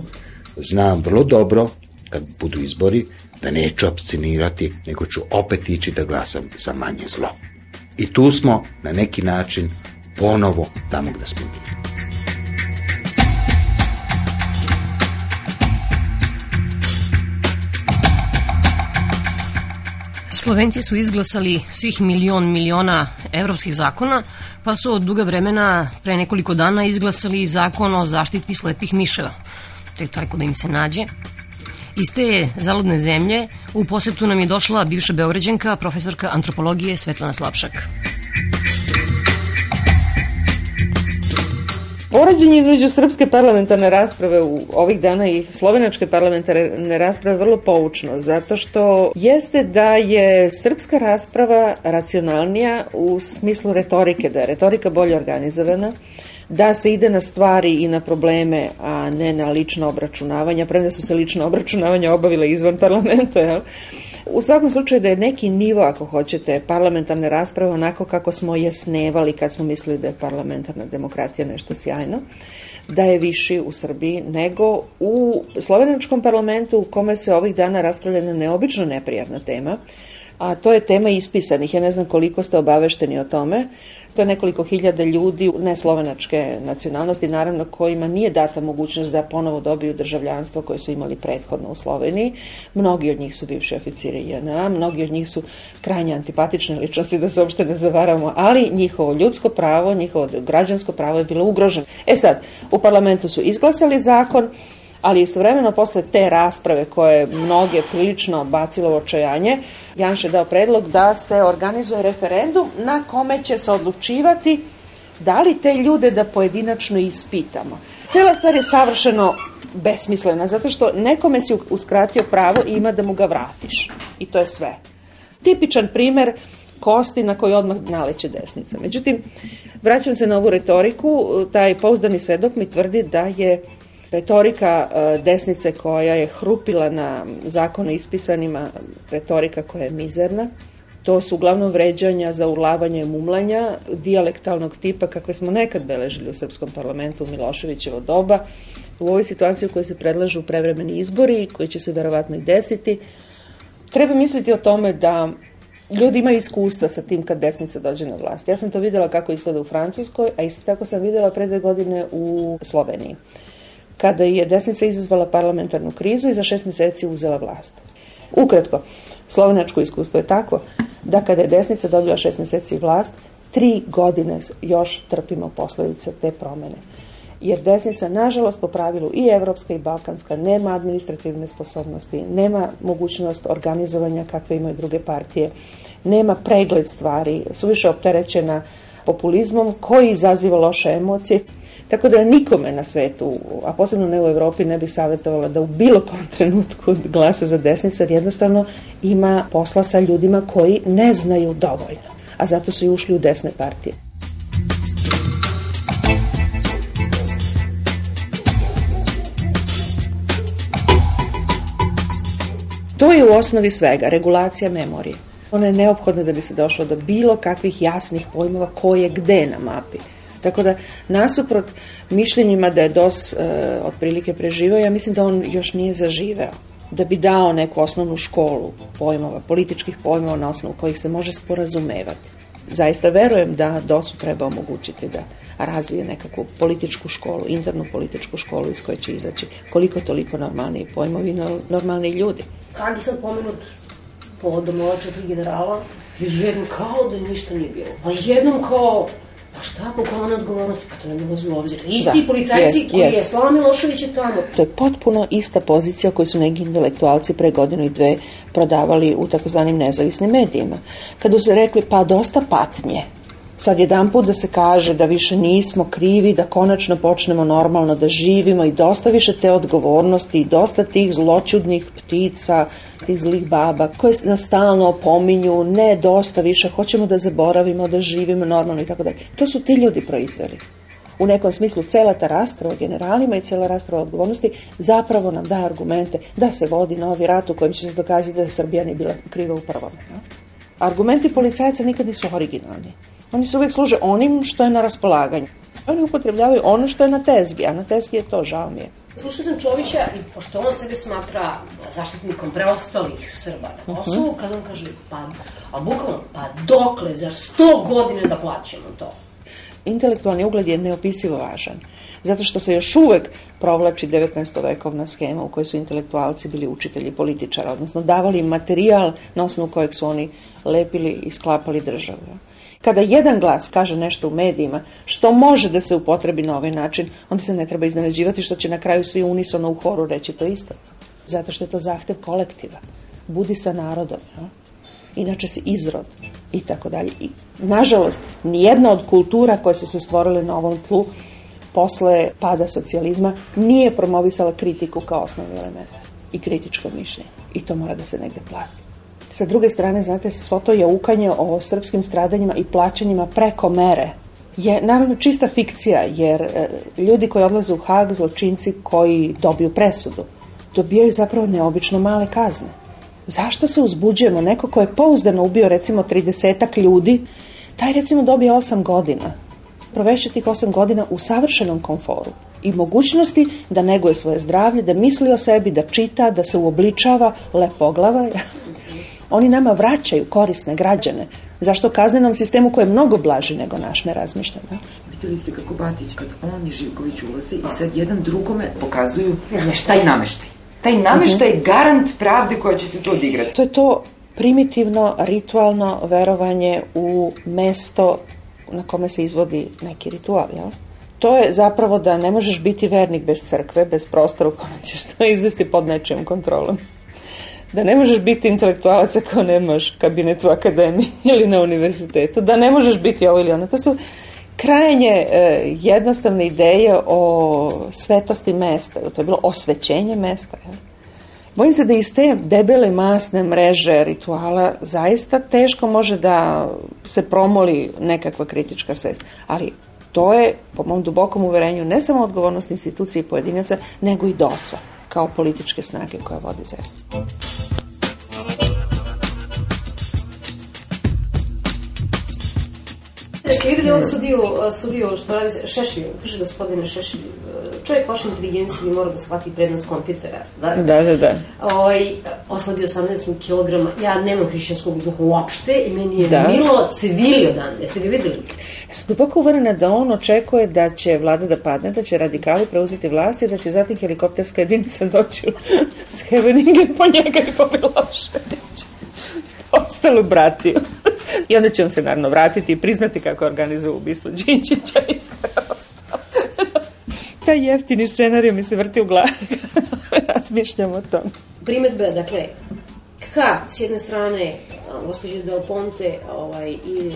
znam vrlo dobro kad budu izbori da neću abstinirati, nego ću opet ići da glasam za manje zlo. I tu smo na neki način ponovo tamo gde smo bili. Slovenci su izglasali svih milion miliona evropskih zakona, pa su od duga vremena pre nekoliko dana izglasali zakon o zaštiti slepih miševa. Tek tako da im se nađe. Iz te zaludne zemlje u posetu nam je došla bivša beograđanka, profesorka antropologije Svetlana Slapšak. Poređenje između srpske parlamentarne rasprave u ovih dana i slovenačke parlamentarne rasprave vrlo poučno, zato što jeste da je srpska rasprava racionalnija u smislu retorike, da je retorika bolje organizovana, da se ide na stvari i na probleme, a ne na lična obračunavanja, premda su se lična obračunavanja obavila izvan parlamenta, jel? U svakom slučaju da je neki nivo, ako hoćete, parlamentarne rasprave onako kako smo jasnevali kad smo mislili da je parlamentarna demokratija nešto sjajno, da je viši u Srbiji nego u slovenačkom parlamentu u kome se ovih dana raspravlja na neobično neprijatna tema, a to je tema ispisanih. Ja ne znam koliko ste obavešteni o tome, To je nekoliko hiljada ljudi ne slovenačke nacionalnosti, naravno kojima nije data mogućnost da ponovo dobiju državljanstvo koje su imali prethodno u Sloveniji. Mnogi od njih su bivši oficiri JNA, mnogi od njih su krajnje antipatične ličnosti, da se uopšte ne zavaramo, ali njihovo ljudsko pravo, njihovo građansko pravo je bilo ugroženo. E sad, u parlamentu su izglasali zakon, ali istovremeno posle te rasprave koje mnoge prilično bacilo u očajanje, Janš je dao predlog da se organizuje referendum na kome će se odlučivati da li te ljude da pojedinačno ispitamo. Cela stvar je savršeno besmislena, zato što nekome si uskratio pravo i ima da mu ga vratiš. I to je sve. Tipičan primer kosti na koji odmah naleće desnica. Međutim, vraćam se na ovu retoriku, taj pouzdani svedok mi tvrdi da je retorika e, desnice koja je hrupila na zakone ispisanima, retorika koja je mizerna. To su uglavnom vređanja za urlavanje mumlanja, dijalektalnog tipa kakve smo nekad beležili u Srpskom parlamentu u Miloševićevo doba. U ovoj situaciji u kojoj se predlažu prevremeni izbori, koji će se verovatno i desiti, treba misliti o tome da ljudi imaju iskustva sa tim kad desnica dođe na vlast. Ja sam to videla kako izgleda u Francuskoj, a isto tako sam videla pre dve godine u Sloveniji kada je desnica izazvala parlamentarnu krizu i za šest meseci uzela vlast. Ukratko, slovenačko iskustvo je tako da kada je desnica dobila šest meseci vlast, tri godine još trpimo posledice te promene. Jer desnica, nažalost, po pravilu i evropska i balkanska, nema administrativne sposobnosti, nema mogućnost organizovanja kakve imaju druge partije, nema pregled stvari, suviše opterećena populizmom koji izaziva loše emocije. Tako da nikome na svetu, a posebno ne u Evropi, ne bih savjetovala da u bilo kom *laughs* trenutku glasa za desnicu, jer jednostavno ima posla sa ljudima koji ne znaju dovoljno, a zato su i ušli u desne partije. To je u osnovi svega, regulacija memorije. Ona je neophodna da bi se došlo do bilo kakvih jasnih pojmova ko je gde na mapi. Tako da, nasuprot mišljenjima da je DOS e, otprilike preživao, ja mislim da on još nije zaživeo da bi dao neku osnovnu školu pojmova, političkih pojmova na osnovu kojih se može sporazumevati. Zaista verujem da DOS-u treba omogućiti da razvije nekakvu političku školu, internu političku školu iz koje će izaći koliko toliko normalniji pojmovi, no, normalni ljudi. Kad je sad pomenut povodom ova četiri generala, jednom kao da ništa nije bilo. Pa jednom kao Pa šta, poklavna odgovornost, pa to ne mogu u obzir. Isti da, policajci yes, koji yes. je Slava Milošević je tamo. To je potpuno ista pozicija koju su neki intelektualci pre godinu i dve prodavali u takozvanim nezavisnim medijima. Kada su rekli, pa dosta patnje, sad jedan put da se kaže da više nismo krivi, da konačno počnemo normalno da živimo i dosta više te odgovornosti i dosta tih zloćudnih ptica, tih zlih baba koje nas stalno opominju, ne dosta više, hoćemo da zaboravimo, da živimo normalno i tako dalje. To su ti ljudi proizveli. U nekom smislu cela ta rasprava generalima i cela rasprava odgovornosti zapravo nam daje argumente da se vodi novi rat u kojem će se dokazati da je Srbija nije bila kriva u prvom. No? Argumenti policajaca nikad nisu originalni. Oni se uvek služe onim što je na raspolaganju. Oni upotrebljavaju ono što je na tezgi, a na tezgi je to, žao mi je. Slušao sam Čovića i pošto on sebe smatra zaštitnikom preostalih Srba na Kosovu, mhm. uh -huh. kada on kaže, pa, a bukvalno, pa dokle, zar sto godine da plaćamo to? Intelektualni ugled je neopisivo važan zato što se još uvek provlači 19. vekovna schema u kojoj su intelektualci bili učitelji političara, odnosno davali im materijal na osnovu kojeg su oni lepili i sklapali državu. Kada jedan glas kaže nešto u medijima što može da se upotrebi na ovaj način, onda se ne treba iznenađivati što će na kraju svi unisono u horu reći to isto. Zato što je to zahtev kolektiva. Budi sa narodom. Ja? Inače si izrod i tako dalje. I, nažalost, nijedna od kultura koje su se stvorile na ovom tlu posle pada socijalizma nije promovisala kritiku kao osnovni element i kritičko mišljenje. I to mora da se negde plati. Sa druge strane, znate, svo to jaukanje o srpskim stradanjima i plaćanjima preko mere je naravno čista fikcija, jer e, ljudi koji odlaze u Hag, zločinci koji dobiju presudu, dobijaju zapravo neobično male kazne. Zašto se uzbuđujemo? Neko ko je pouzdano ubio recimo 30 ljudi, taj recimo dobije 8 godina provešće tih 8 godina u savršenom komforu i mogućnosti da neguje svoje zdravlje, da misli o sebi, da čita, da se uobličava, lepoglava. *laughs* Oni nama vraćaju korisne građane. Zašto kaznenom sistemu koji je mnogo blaži nego naš, ne razmišljam. Da? Videli ste kako Batić, kad on i Živković ulaze i sad jedan drugome pokazuju taj nameštaj. Taj nameštaj je garant pravde koja će se tu odigrati. To je to primitivno, ritualno verovanje u mesto na kome se izvodi neki ritual, jel? To je zapravo da ne možeš biti vernik bez crkve, bez prostora u kome ćeš to izvesti pod nečijom kontrolom. Da ne možeš biti intelektualac ako nemaš kabinet u akademiji *laughs* ili na univerzitetu. Da ne možeš biti ovo ili ono. To su krajnje e, jednostavne ideje o svetosti mesta. To je bilo osvećenje mesta. Jel? Bojim se da iz te debele masne mreže rituala zaista teško može da se promoli nekakva kritička svest. Ali to je, po mom dubokom uverenju, ne samo odgovornost institucije i pojedinaca, nego i DOS-a kao političke snage koja vodi zemlju. Jeste videli ovog sudio, sudiju što radi Šešlju, kaže gospodine Šešlju, čovjek vaše inteligencije bi mora da shvati prednost kompjutera. Da, da, da. da. Ovaj, oslabio 18 kg, ja nemam hrišćanskog duha uopšte i meni je da. milo civilio dan. Jeste ga videli? Ja sam duboko uverena da on očekuje da će vlada da padne, da će radikali preuzeti vlast i da će zatim helikopterska jedinica doći s *laughs* Heveningen po pa njega i po Miloševića. Ostalo bratio. I onda će on se naravno vratiti i priznati kako organizuje ubistvo Đinđića i sve ostalo. Taj jeftini scenarij mi se vrti u glavi. *laughs* Razmišljam o tom. Primetbe, dakle, Ka, s jedne strane, gospođe Del Ponte ovaj, i,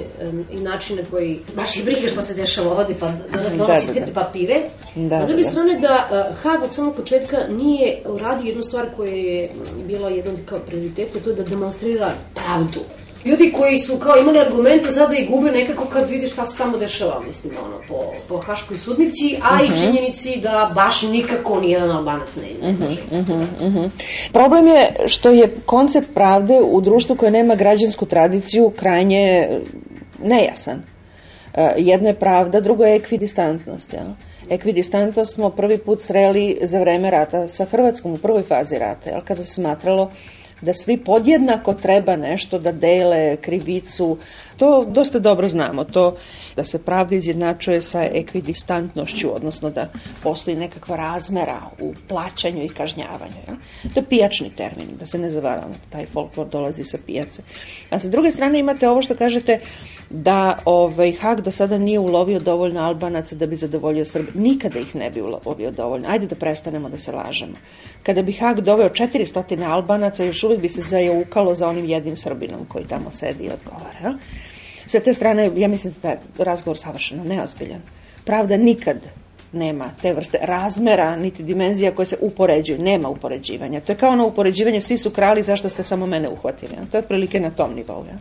i način na koji baš i briga što se dešava ovde, pa da, donosi da, da, da. papire. Da, A druge da. strane da uh, e, Hag od samog početka nije uradio jednu stvar koja je bila jedna od prioriteta, to je da demonstrira pravdu ljudi koji su kao imali argumente za da i gube nekako kad vidiš šta se tamo dešava, mislim, ono, po, po Haškoj sudnici, a uh -huh. i mhm. činjenici da baš nikako nijedan albanac ne ide. Uh -huh, uh -huh, uh -huh. Problem je što je koncept pravde u društvu koje nema građansku tradiciju krajnje eh, nejasan. Eh, Jedna je pravda, druga je ekvidistantnost, jel? Ja? Ekvidistantnost smo prvi put sreli za vreme rata sa Hrvatskom u prvoj fazi rata, jel? kada se smatralo da svi podjednako treba nešto da dele krivicu, To dosta dobro znamo, to da se pravda izjednačuje sa ekvidistantnošću, odnosno da postoji nekakva razmera u plaćanju i kažnjavanju. Ja? To je pijačni termin, da se ne zavaravamo, taj folklor dolazi sa pijace. A sa druge strane imate ovo što kažete da ovaj, Hag do sada nije ulovio dovoljno Albanaca da bi zadovoljio Srbe. Nikada ih ne bi ulovio dovoljno. Ajde da prestanemo da se lažemo. Kada bi Hag doveo 400 Albanaca, još uvijek bi se zajaukalo za onim jednim Srbinom koji tamo sedi i odgovara. Sa te strane, ja mislim da je razgovor savršeno neozbiljan. Pravda nikad nema te vrste razmera, niti dimenzija koje se upoređuju. Nema upoređivanja. To je kao ono upoređivanje, svi su krali, zašto ste samo mene uhvatili. Ja? To je otprilike na tom nivou. Ja?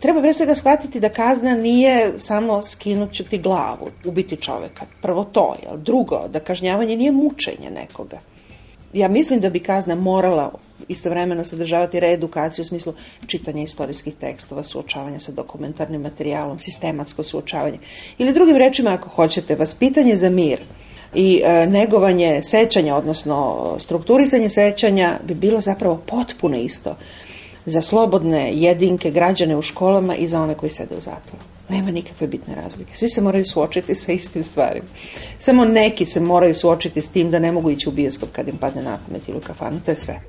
Treba pre svega shvatiti da kazna nije samo skinut ti glavu, ubiti čoveka. Prvo to, jel? drugo, da kažnjavanje nije mučenje nekoga ja mislim da bi kazna morala istovremeno sadržavati reedukaciju u smislu čitanja istorijskih tekstova, suočavanja sa dokumentarnim materijalom, sistematsko suočavanje. Ili drugim rečima, ako hoćete, vaspitanje za mir i e, negovanje sećanja, odnosno strukturisanje sećanja bi bilo zapravo potpuno isto za slobodne jedinke građane u školama i za one koji sede u zatvoru. Nema nikakve bitne razlike. Svi se moraju suočiti sa istim stvarima. Samo neki se moraju suočiti s tim da ne mogu ići u bioskop kad im padne na ili u kafanu. To je sve.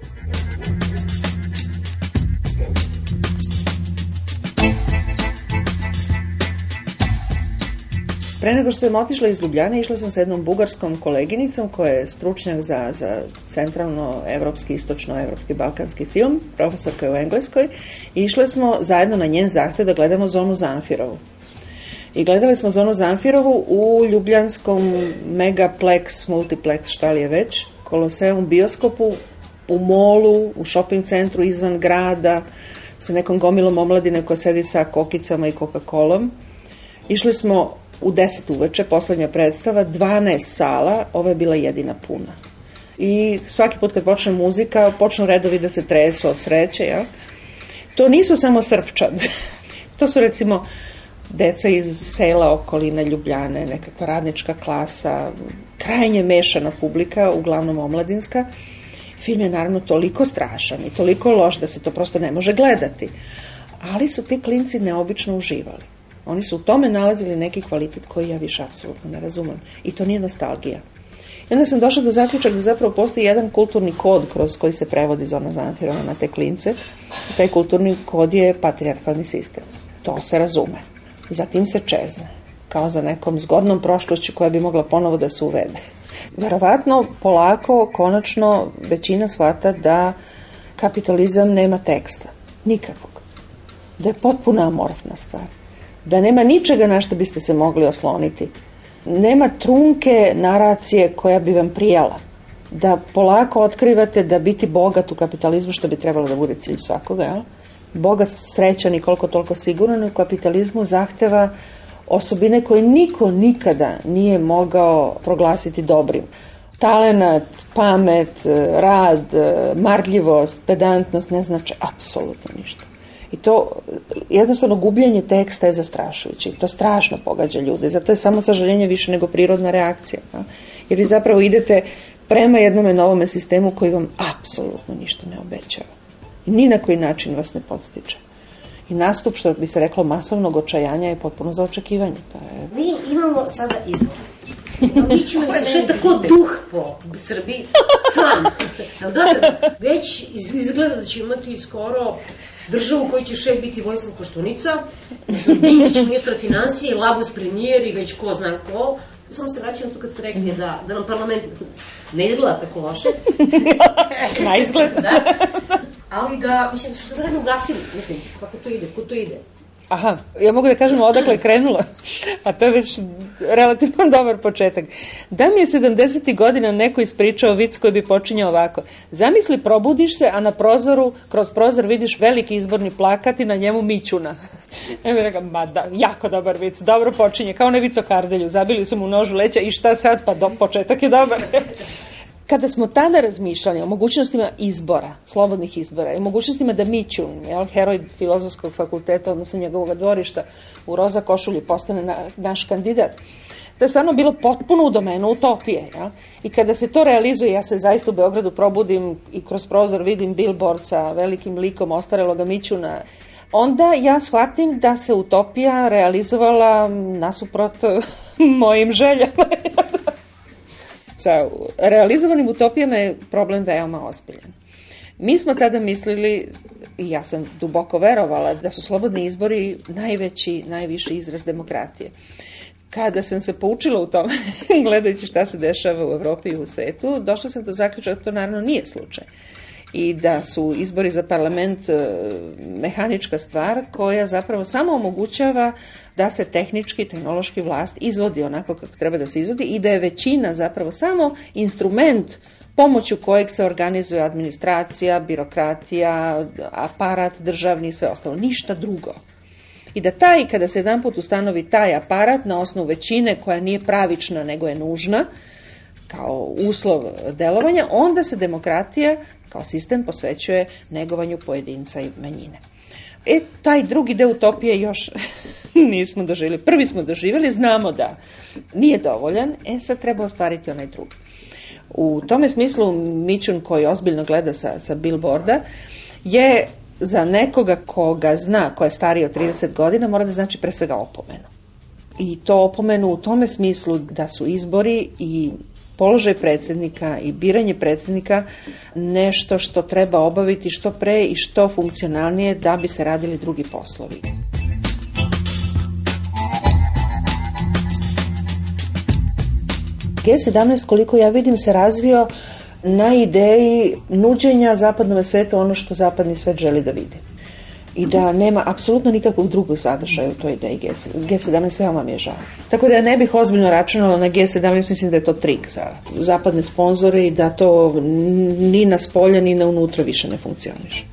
Pre nego što sam otišla iz Ljubljane, išla sam sa jednom bugarskom koleginicom koja je stručnjak za, za centralno-evropski, istočno-evropski, balkanski film, profesorka je u Engleskoj, i išle smo zajedno na njen zahtev da gledamo Zonu Zanfirovu. I gledali smo Zonu Zanfirovu u ljubljanskom megaplex, multiplex, šta li je već, koloseum bioskopu, u molu, u shopping centru izvan grada, sa nekom gomilom omladine koja sedi sa kokicama i Coca-Colom. Išli smo u 10 uveče, poslednja predstava, 12 sala, ova je bila jedina puna. I svaki put kad počne muzika, počnu redovi da se tresu od sreće, ja? To nisu samo srpčan. *laughs* to su recimo deca iz sela okolina Ljubljane, nekakva radnička klasa, krajnje mešana publika, uglavnom omladinska. Film je naravno toliko strašan i toliko loš da se to prosto ne može gledati. Ali su ti klinci neobično uživali. Oni su u tome nalazili neki kvalitet koji ja više apsolutno ne razumem. I to nije nostalgija. I onda sam došla do zaključak da zapravo postoji jedan kulturni kod kroz koji se prevodi zona zanatirana na te klince. I taj kulturni kod je patrijarhalni sistem. To se razume. I zatim se čezne. Kao za nekom zgodnom prošlošću koja bi mogla ponovo da se uvede. Verovatno, polako, konačno, većina shvata da kapitalizam nema teksta. Nikakvog. Da je potpuna amorfna stvar da nema ničega na što biste se mogli osloniti. Nema trunke naracije koja bi vam prijala. Da polako otkrivate da biti bogat u kapitalizmu, što bi trebalo da bude cilj svakoga, jel? bogat, srećan i koliko toliko siguran u kapitalizmu zahteva osobine koje niko nikada nije mogao proglasiti dobrim. Talenat, pamet, rad, marljivost, pedantnost ne znači apsolutno ništa. I to jednostavno gubljenje teksta je zastrašujuće. To strašno pogađa ljude. Zato je samo sažaljenje više nego prirodna reakcija. Da? Jer vi zapravo idete prema jednome novome sistemu koji vam apsolutno ništa ne obećava. I ni na koji način vas ne podstiče. I nastup, što bi se reklo, masovnog očajanja je potpuno za očekivanje. To je... Mi imamo sada izbor še tako duh po Srbiji, sam. *laughs* Da, već izgleda da će imati skoro državu koji će šef biti Vojislav Koštunica, Dinkić, ministar financije, Labus premijer i već ko zna ko, samo se vraćam to kad ste rekli da, da nam parlament ne izgleda tako loše. *laughs* Na izgled. da. Ali da, mislim, što se da ugasili, mislim, kako to ide, ko to ide. Aha, ja mogu da kažem odakle krenula, *laughs* a to je već relativno *laughs* dobar početak. Da mi je 70. godina neko ispričao vic koji bi počinjao ovako. Zamisli, probudiš se, a na prozoru, kroz prozor vidiš veliki izborni plakat i na njemu Mićuna. *laughs* Ja bih rekao, ma da, jako dobar vic, dobro počinje, kao na kardelju, zabili su mu nožu leća i šta sad, pa do, početak je dobar kada smo tada razmišljali o mogućnostima izbora, slobodnih izbora i mogućnostima da Mićun, jel, heroj filozofskog fakulteta, odnosno njegovog dvorišta, u roza košulji postane na, naš kandidat, to je stvarno bilo potpuno u domenu utopije. Ja? I kada se to realizuje, ja se zaista u Beogradu probudim i kroz prozor vidim billboard sa velikim likom ostareloga Mićuna, onda ja shvatim da se utopija realizovala nasuprot *laughs* mojim željama sa realizovanim utopijama je problem veoma ozbiljan. Mi smo tada mislili, i ja sam duboko verovala, da su slobodni izbori najveći, najviši izraz demokratije. Kada sam se poučila u tome, *laughs* gledajući šta se dešava u Evropi i u svetu, došla sam do zaključa da to naravno nije slučaj i da su izbori za parlament eh, mehanička stvar koja zapravo samo omogućava da se tehnički, tehnološki vlast izvodi onako kako treba da se izvodi i da je većina zapravo samo instrument pomoću kojeg se organizuje administracija, birokratija, aparat državni i sve ostalo. Ništa drugo. I da taj, kada se jedan put ustanovi taj aparat na osnovu većine koja nije pravična nego je nužna, kao uslov delovanja, onda se demokratija kao sistem posvećuje negovanju pojedinca i manjine. E, taj drugi deo utopije još *laughs* nismo doživjeli. Prvi smo doživjeli, znamo da nije dovoljan, e sad treba ostvariti onaj drugi. U tome smislu Mičun koji ozbiljno gleda sa, sa billboarda je za nekoga koga zna, ko je stariji od 30 godina, mora da znači pre svega opomenu. I to opomenu u tome smislu da su izbori i položaj predsednika i biranje predsednika nešto što treba obaviti što pre i što funkcionalnije da bi se radili drugi poslovi. G17 koliko ja vidim se razvio na ideji nuđenja zapadnom svetu ono što zapadni svet želi da vidi i da nema apsolutno nikakvog drugog sadržaja u toj ideji G17. G17 veoma mi je žao. Tako da ja ne bih ozbiljno računala na G17, mislim da je to trik za zapadne sponzore i da to ni na spolja ni na unutra više ne funkcioniše.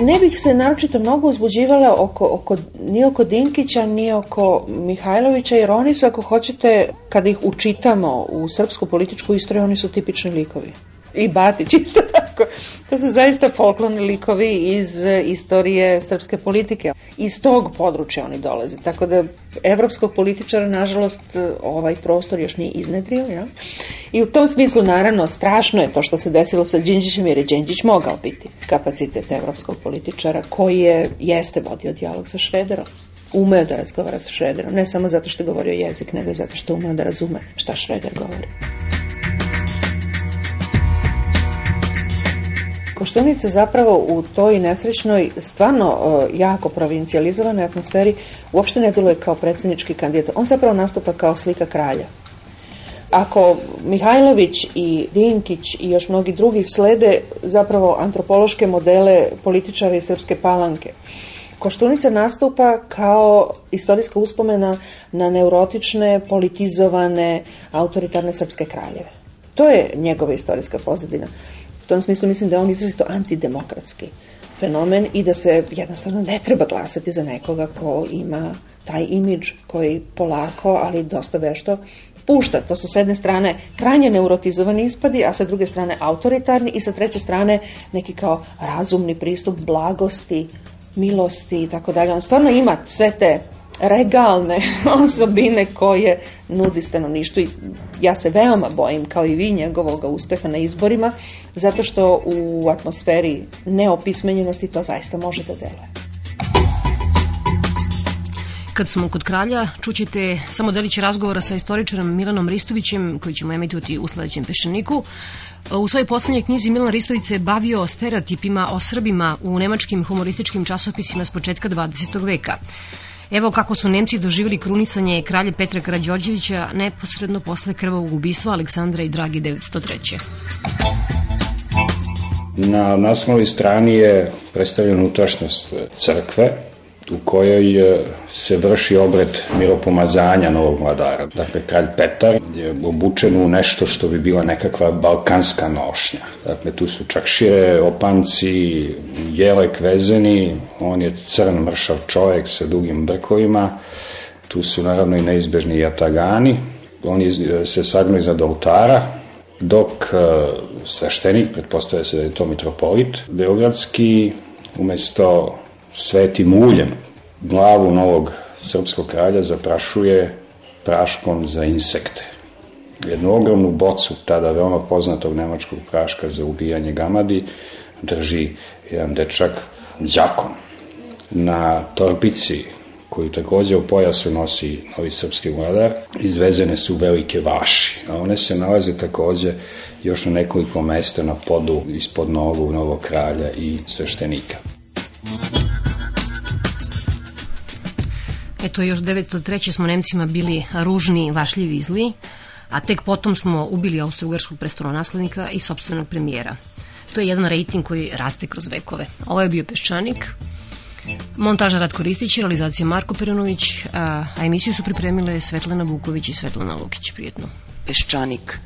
ne bih se naročito mnogo uzbuđivala oko, oko, ni oko Dinkića, ni oko Mihajlovića, jer oni su, ako hoćete, kada ih učitamo u srpsku političku istoriju, oni su tipični likovi i Batić *laughs* isto tako. To su zaista folklorni likovi iz e, istorije srpske politike. Iz tog područja oni dolaze. Tako da evropskog političara, nažalost, e, ovaj prostor još nije iznedrio. Ja? I u tom smislu, naravno, strašno je to što se desilo sa Đinđićem, jer je Đinđić mogao biti kapacitet evropskog političara koji je, jeste vodio dijalog sa Švederom umeo da razgovara sa Šrederom, ne samo zato što je govorio jezik, nego i zato što je umeo da razume šta Šreder govori. Koštunica zapravo u toj nesrećnoj, stvarno e, jako provincijalizovanoj atmosferi uopšte ne deluje kao predsjednički kandidat. On zapravo nastupa kao slika kralja. Ako Mihajlović i Dinkić i još mnogi drugi slede zapravo antropološke modele političara iz Srpske palanke, Koštunica nastupa kao istorijska uspomena na neurotične, politizovane, autoritarne srpske kraljeve. To je njegova istorijska pozadina. U tom smislu mislim da je on izrazito antidemokratski fenomen i da se jednostavno ne treba glasati za nekoga ko ima taj imidž koji polako, ali dosta vešto pušta. To su s jedne strane krajnje neurotizovani ispadi, a sa druge strane autoritarni i sa treće strane neki kao razumni pristup blagosti, milosti i tako dalje. On stvarno ima sve te regalne *laughs* osobine koje nudi stanovništvu i ja se veoma bojim kao i vi njegovog uspeha na izborima zato što u atmosferi neopismenjenosti to zaista može da deluje. Kad smo kod kralja, čućete samo delić razgovora sa istoričarom Milanom Ristovićem, koji ćemo emitovati u sledećem pešeniku. U svojoj poslednjoj knjizi Milan Ristović se bavio stereotipima o Srbima u nemačkim humorističkim časopisima s početka 20. veka. Evo kako su Nemci doživjeli krunisanje kralja Petra Karađorđevića neposredno posle krvavog ubistva Aleksandra i Dragi 903. Na naslovnoj strani je predstavljena utrašnjost crkve, u kojoj se vrši obred miropomazanja novog vladara. Dakle, kralj Petar je obučen u nešto što bi bila nekakva balkanska nošnja. Dakle, tu su čak šire opanci, jelek vezeni, on je crn mršav čovjek sa dugim brkovima, tu su naravno i neizbežni jatagani, on je, se sagnu iznad oltara, dok e, sveštenik, pretpostavlja se da je to mitropolit, Beogradski, umesto svetim uljem glavu novog srpskog kralja zaprašuje praškom za insekte. Jednu ogromnu bocu tada veoma poznatog nemačkog praška za ubijanje gamadi drži jedan dečak đakon na torbici koju takođe u pojasu nosi novi srpski vladar, izvezene su velike vaši, a one se nalaze takođe još na nekoliko mesta na podu ispod nogu novog kralja i sveštenika. Muzika Eto, još 903. smo Nemcima bili ružni, vašljivi i zli, a tek potom smo ubili austrougarskog prestoronaslednika i sobstvenog premijera. To je jedan rejting koji raste kroz vekove. Ovo je bio Peščanik, montaža Ratko Ristić, realizacija Marko Perunović, a, a emisiju su pripremile Svetlana Vuković i Svetlana Lukić. Prijetno. Peščanik.